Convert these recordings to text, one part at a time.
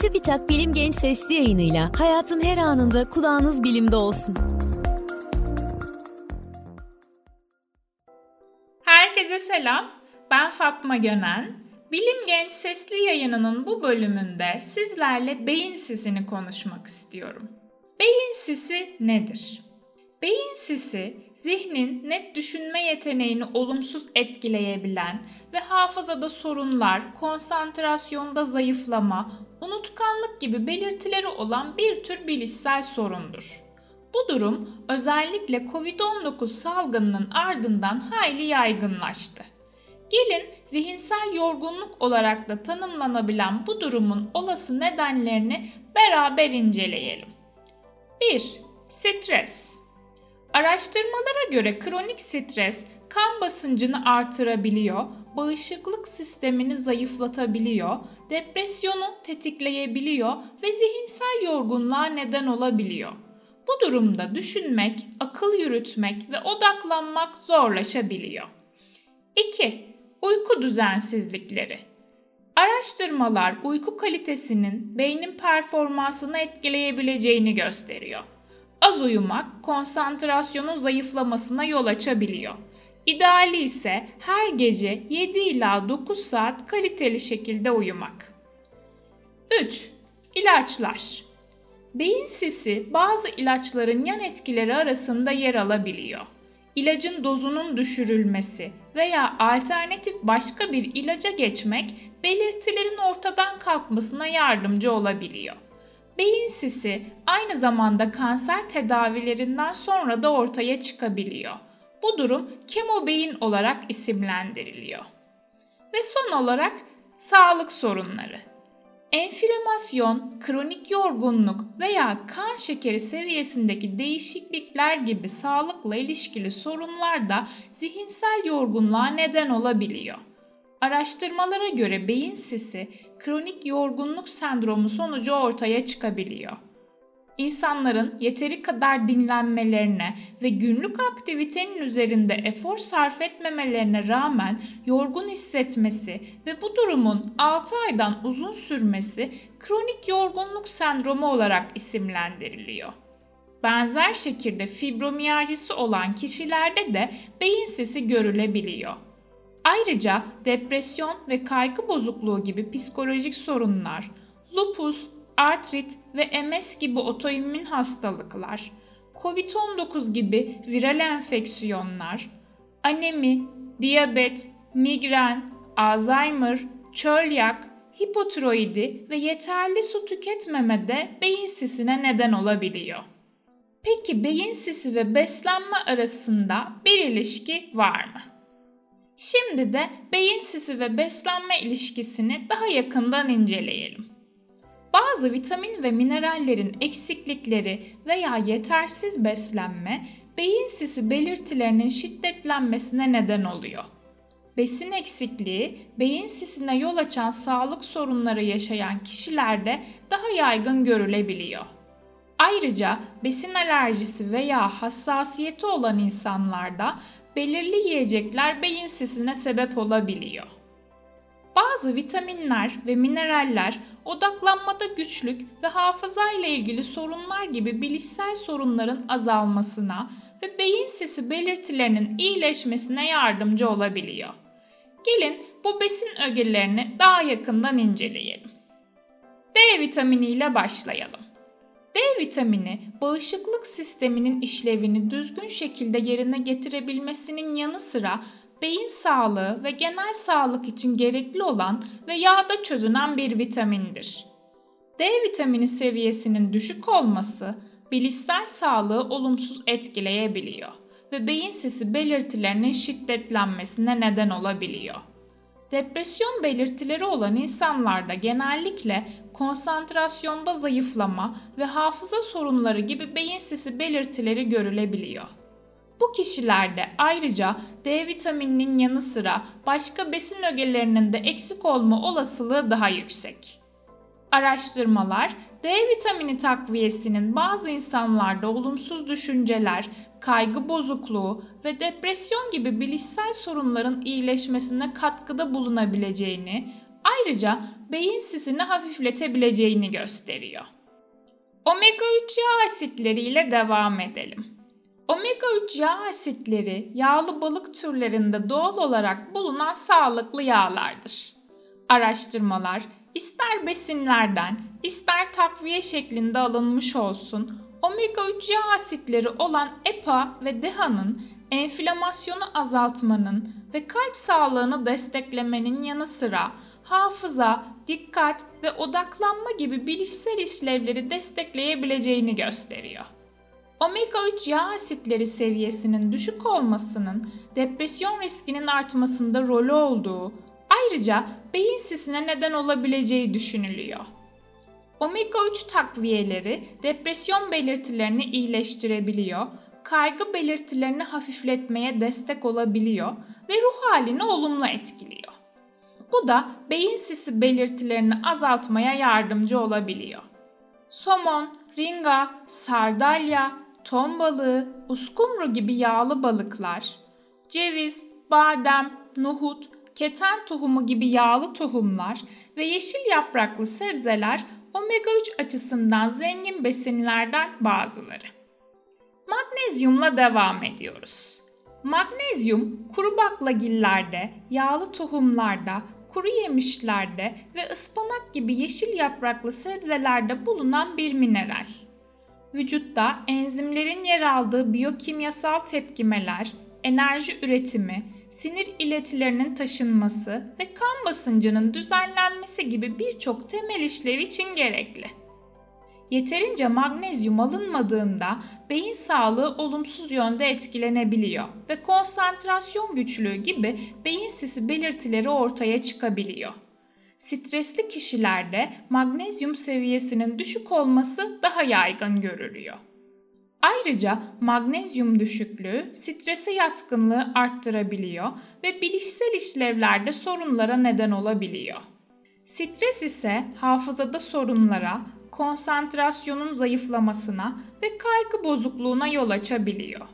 TÜBİTAK Bilim Genç Sesli yayınıyla hayatın her anında kulağınız bilimde olsun. Herkese selam, ben Fatma Gönen. Bilim Genç Sesli yayınının bu bölümünde sizlerle beyin sisini konuşmak istiyorum. Beyin sisi nedir? Beyin sisi, zihnin net düşünme yeteneğini olumsuz etkileyebilen ve hafızada sorunlar, konsantrasyonda zayıflama, unutkanlık gibi belirtileri olan bir tür bilişsel sorundur. Bu durum özellikle COVID-19 salgınının ardından hayli yaygınlaştı. Gelin zihinsel yorgunluk olarak da tanımlanabilen bu durumun olası nedenlerini beraber inceleyelim. 1. Stres Araştırmalara göre kronik stres kan basıncını artırabiliyor, bağışıklık sistemini zayıflatabiliyor, depresyonu tetikleyebiliyor ve zihinsel yorgunluğa neden olabiliyor. Bu durumda düşünmek, akıl yürütmek ve odaklanmak zorlaşabiliyor. 2. Uyku düzensizlikleri. Araştırmalar uyku kalitesinin beynin performansını etkileyebileceğini gösteriyor. Az uyumak konsantrasyonun zayıflamasına yol açabiliyor. İdeali ise her gece 7 ila 9 saat kaliteli şekilde uyumak. 3. İlaçlar Beyin sisi bazı ilaçların yan etkileri arasında yer alabiliyor. İlacın dozunun düşürülmesi veya alternatif başka bir ilaca geçmek belirtilerin ortadan kalkmasına yardımcı olabiliyor. Beyin sisi aynı zamanda kanser tedavilerinden sonra da ortaya çıkabiliyor. Bu durum kemobeyin olarak isimlendiriliyor. Ve son olarak sağlık sorunları. Enflamasyon, kronik yorgunluk veya kan şekeri seviyesindeki değişiklikler gibi sağlıkla ilişkili sorunlar da zihinsel yorgunluğa neden olabiliyor. Araştırmalara göre beyin sisi kronik yorgunluk sendromu sonucu ortaya çıkabiliyor. İnsanların yeteri kadar dinlenmelerine ve günlük aktivitenin üzerinde efor sarf etmemelerine rağmen yorgun hissetmesi ve bu durumun 6 aydan uzun sürmesi kronik yorgunluk sendromu olarak isimlendiriliyor. Benzer şekilde fibromiyajisi olan kişilerde de beyin sisi görülebiliyor. Ayrıca depresyon ve kaygı bozukluğu gibi psikolojik sorunlar, lupus, artrit ve MS gibi otoimmün hastalıklar, COVID-19 gibi viral enfeksiyonlar, anemi, diyabet, migren, Alzheimer, çölyak, hipotiroidi ve yeterli su tüketmeme de beyin sisine neden olabiliyor. Peki beyin sisi ve beslenme arasında bir ilişki var mı? Şimdi de beyin sisi ve beslenme ilişkisini daha yakından inceleyelim. Bazı vitamin ve minerallerin eksiklikleri veya yetersiz beslenme beyin sisi belirtilerinin şiddetlenmesine neden oluyor. Besin eksikliği, beyin sisine yol açan sağlık sorunları yaşayan kişilerde daha yaygın görülebiliyor. Ayrıca besin alerjisi veya hassasiyeti olan insanlarda belirli yiyecekler beyin sisine sebep olabiliyor. Bazı vitaminler ve mineraller odaklanmada güçlük ve hafıza ile ilgili sorunlar gibi bilişsel sorunların azalmasına ve beyin sisi belirtilerinin iyileşmesine yardımcı olabiliyor. Gelin bu besin ögelerini daha yakından inceleyelim. D vitamini ile başlayalım. D vitamini bağışıklık sisteminin işlevini düzgün şekilde yerine getirebilmesinin yanı sıra beyin sağlığı ve genel sağlık için gerekli olan ve yağda çözünen bir vitamindir. D vitamini seviyesinin düşük olması bilişsel sağlığı olumsuz etkileyebiliyor ve beyin sisi belirtilerinin şiddetlenmesine neden olabiliyor. Depresyon belirtileri olan insanlarda genellikle konsantrasyonda zayıflama ve hafıza sorunları gibi beyin sisi belirtileri görülebiliyor. Bu kişilerde ayrıca D vitamininin yanı sıra başka besin ögelerinin de eksik olma olasılığı daha yüksek. Araştırmalar D vitamini takviyesinin bazı insanlarda olumsuz düşünceler, kaygı bozukluğu ve depresyon gibi bilişsel sorunların iyileşmesine katkıda bulunabileceğini, ayrıca beyin sisini hafifletebileceğini gösteriyor. Omega 3 yağ asitleriyle devam edelim. Omega 3 yağ asitleri yağlı balık türlerinde doğal olarak bulunan sağlıklı yağlardır. Araştırmalar ister besinlerden ister takviye şeklinde alınmış olsun omega 3 yağ asitleri olan EPA ve DHA'nın enflamasyonu azaltmanın ve kalp sağlığını desteklemenin yanı sıra hafıza, dikkat ve odaklanma gibi bilişsel işlevleri destekleyebileceğini gösteriyor. Omega 3 yağ asitleri seviyesinin düşük olmasının depresyon riskinin artmasında rolü olduğu, ayrıca beyin sisine neden olabileceği düşünülüyor. Omega 3 takviyeleri depresyon belirtilerini iyileştirebiliyor, kaygı belirtilerini hafifletmeye destek olabiliyor ve ruh halini olumlu etkiliyor. Bu da beyin sisi belirtilerini azaltmaya yardımcı olabiliyor. Somon, ringa, sardalya, ton balığı, uskumru gibi yağlı balıklar, ceviz, badem, nohut, keten tohumu gibi yağlı tohumlar ve yeşil yapraklı sebzeler omega 3 açısından zengin besinlerden bazıları. Magnezyumla devam ediyoruz. Magnezyum kuru baklagillerde, yağlı tohumlarda, kuru yemişlerde ve ıspanak gibi yeşil yapraklı sebzelerde bulunan bir mineral. Vücutta enzimlerin yer aldığı biyokimyasal tepkimeler, enerji üretimi, sinir iletilerinin taşınması ve kan basıncının düzenlenmesi gibi birçok temel işlev için gerekli. Yeterince magnezyum alınmadığında beyin sağlığı olumsuz yönde etkilenebiliyor ve konsantrasyon güçlüğü gibi beyin sisi belirtileri ortaya çıkabiliyor. Stresli kişilerde magnezyum seviyesinin düşük olması daha yaygın görülüyor. Ayrıca magnezyum düşüklüğü strese yatkınlığı arttırabiliyor ve bilişsel işlevlerde sorunlara neden olabiliyor. Stres ise hafızada sorunlara, konsantrasyonun zayıflamasına ve kaygı bozukluğuna yol açabiliyor.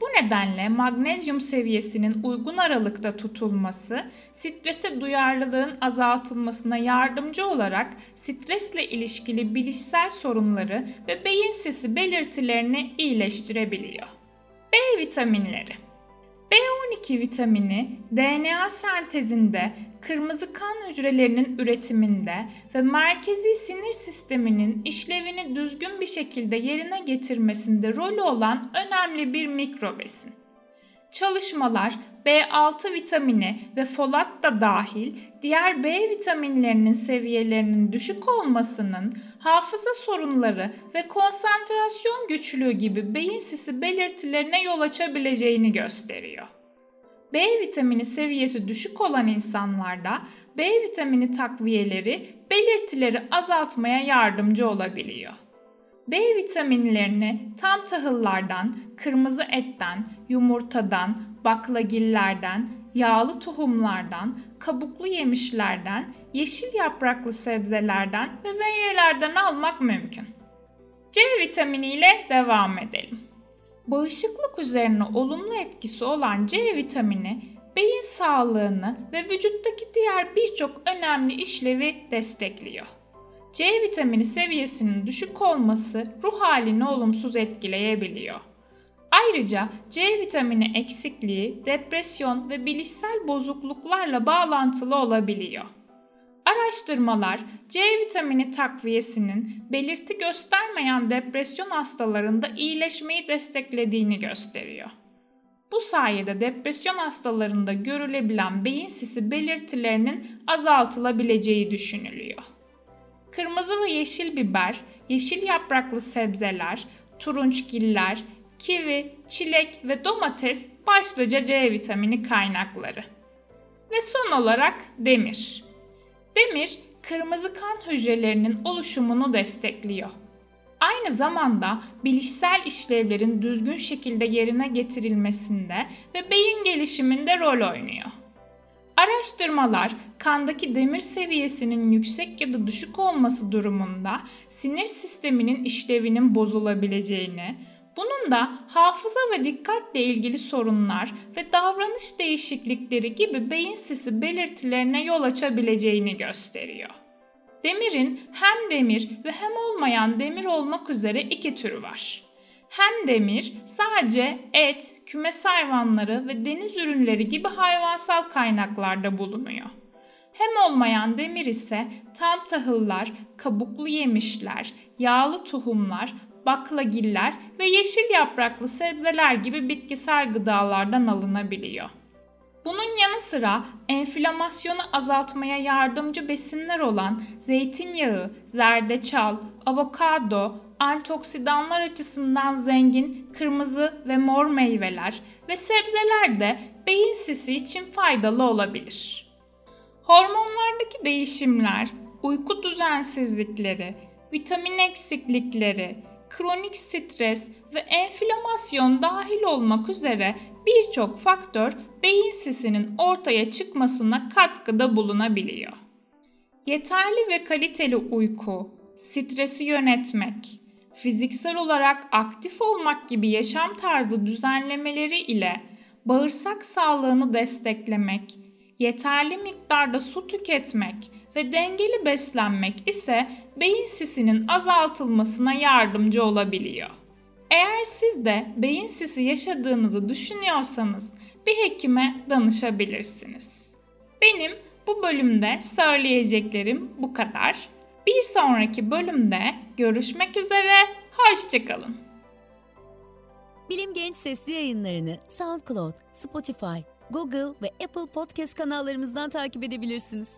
Bu nedenle magnezyum seviyesinin uygun aralıkta tutulması, strese duyarlılığın azaltılmasına yardımcı olarak stresle ilişkili bilişsel sorunları ve beyin sesi belirtilerini iyileştirebiliyor. B vitaminleri B12 vitamini DNA sentezinde, kırmızı kan hücrelerinin üretiminde ve merkezi sinir sisteminin işlevini düzgün bir şekilde yerine getirmesinde rolü olan önemli bir mikrobesin. Çalışmalar B6 vitamini ve folat da dahil diğer B vitaminlerinin seviyelerinin düşük olmasının hafıza sorunları ve konsantrasyon güçlüğü gibi beyin sisi belirtilerine yol açabileceğini gösteriyor. B vitamini seviyesi düşük olan insanlarda B vitamini takviyeleri belirtileri azaltmaya yardımcı olabiliyor. B vitaminlerini tam tahıllardan, kırmızı etten, yumurtadan, baklagillerden, yağlı tohumlardan, kabuklu yemişlerden, yeşil yapraklı sebzelerden ve meyvelerden almak mümkün. C vitamini ile devam edelim. Bağışıklık üzerine olumlu etkisi olan C vitamini beyin sağlığını ve vücuttaki diğer birçok önemli işlevi destekliyor. C vitamini seviyesinin düşük olması ruh halini olumsuz etkileyebiliyor. Ayrıca C vitamini eksikliği depresyon ve bilişsel bozukluklarla bağlantılı olabiliyor. Araştırmalar C vitamini takviyesinin belirti göstermeyen depresyon hastalarında iyileşmeyi desteklediğini gösteriyor. Bu sayede depresyon hastalarında görülebilen beyin sisi belirtilerinin azaltılabileceği düşünülüyor. Kırmızı ve yeşil biber, yeşil yapraklı sebzeler, turunçgiller, kivi, çilek ve domates başlıca C vitamini kaynakları. Ve son olarak demir. Demir, kırmızı kan hücrelerinin oluşumunu destekliyor. Aynı zamanda bilişsel işlevlerin düzgün şekilde yerine getirilmesinde ve beyin gelişiminde rol oynuyor. Araştırmalar kandaki demir seviyesinin yüksek ya da düşük olması durumunda sinir sisteminin işlevinin bozulabileceğini, Bunun da hafıza ve dikkatle ilgili sorunlar ve davranış değişiklikleri gibi beyin sisi belirtilerine yol açabileceğini gösteriyor. Demirin hem demir ve hem olmayan demir olmak üzere iki türü var. Hem demir sadece et, kümes hayvanları ve deniz ürünleri gibi hayvansal kaynaklarda bulunuyor. Hem olmayan demir ise tam tahıllar, kabuklu yemişler, yağlı tohumlar, baklagiller ve yeşil yapraklı sebzeler gibi bitkisel gıdalardan alınabiliyor. Bunun yanı sıra enflamasyonu azaltmaya yardımcı besinler olan zeytinyağı, zerdeçal, avokado, antioksidanlar açısından zengin kırmızı ve mor meyveler ve sebzeler de beyin sisi için faydalı olabilir. Hormonlardaki değişimler, uyku düzensizlikleri, vitamin eksiklikleri, kronik stres ve enflamasyon dahil olmak üzere birçok faktör beyin sisinin ortaya çıkmasına katkıda bulunabiliyor. Yeterli ve kaliteli uyku, stresi yönetmek, fiziksel olarak aktif olmak gibi yaşam tarzı düzenlemeleri ile bağırsak sağlığını desteklemek, yeterli miktarda su tüketmek ve dengeli beslenmek ise beyin sisinin azaltılmasına yardımcı olabiliyor. Eğer siz de beyin sisi yaşadığınızı düşünüyorsanız bir hekime danışabilirsiniz. Benim bu bölümde söyleyeceklerim bu kadar. Bir sonraki bölümde görüşmek üzere, hoşçakalın. Bilim Genç sesli yayınlarını SoundCloud, Spotify, Google ve Apple Podcast kanallarımızdan takip edebilirsiniz.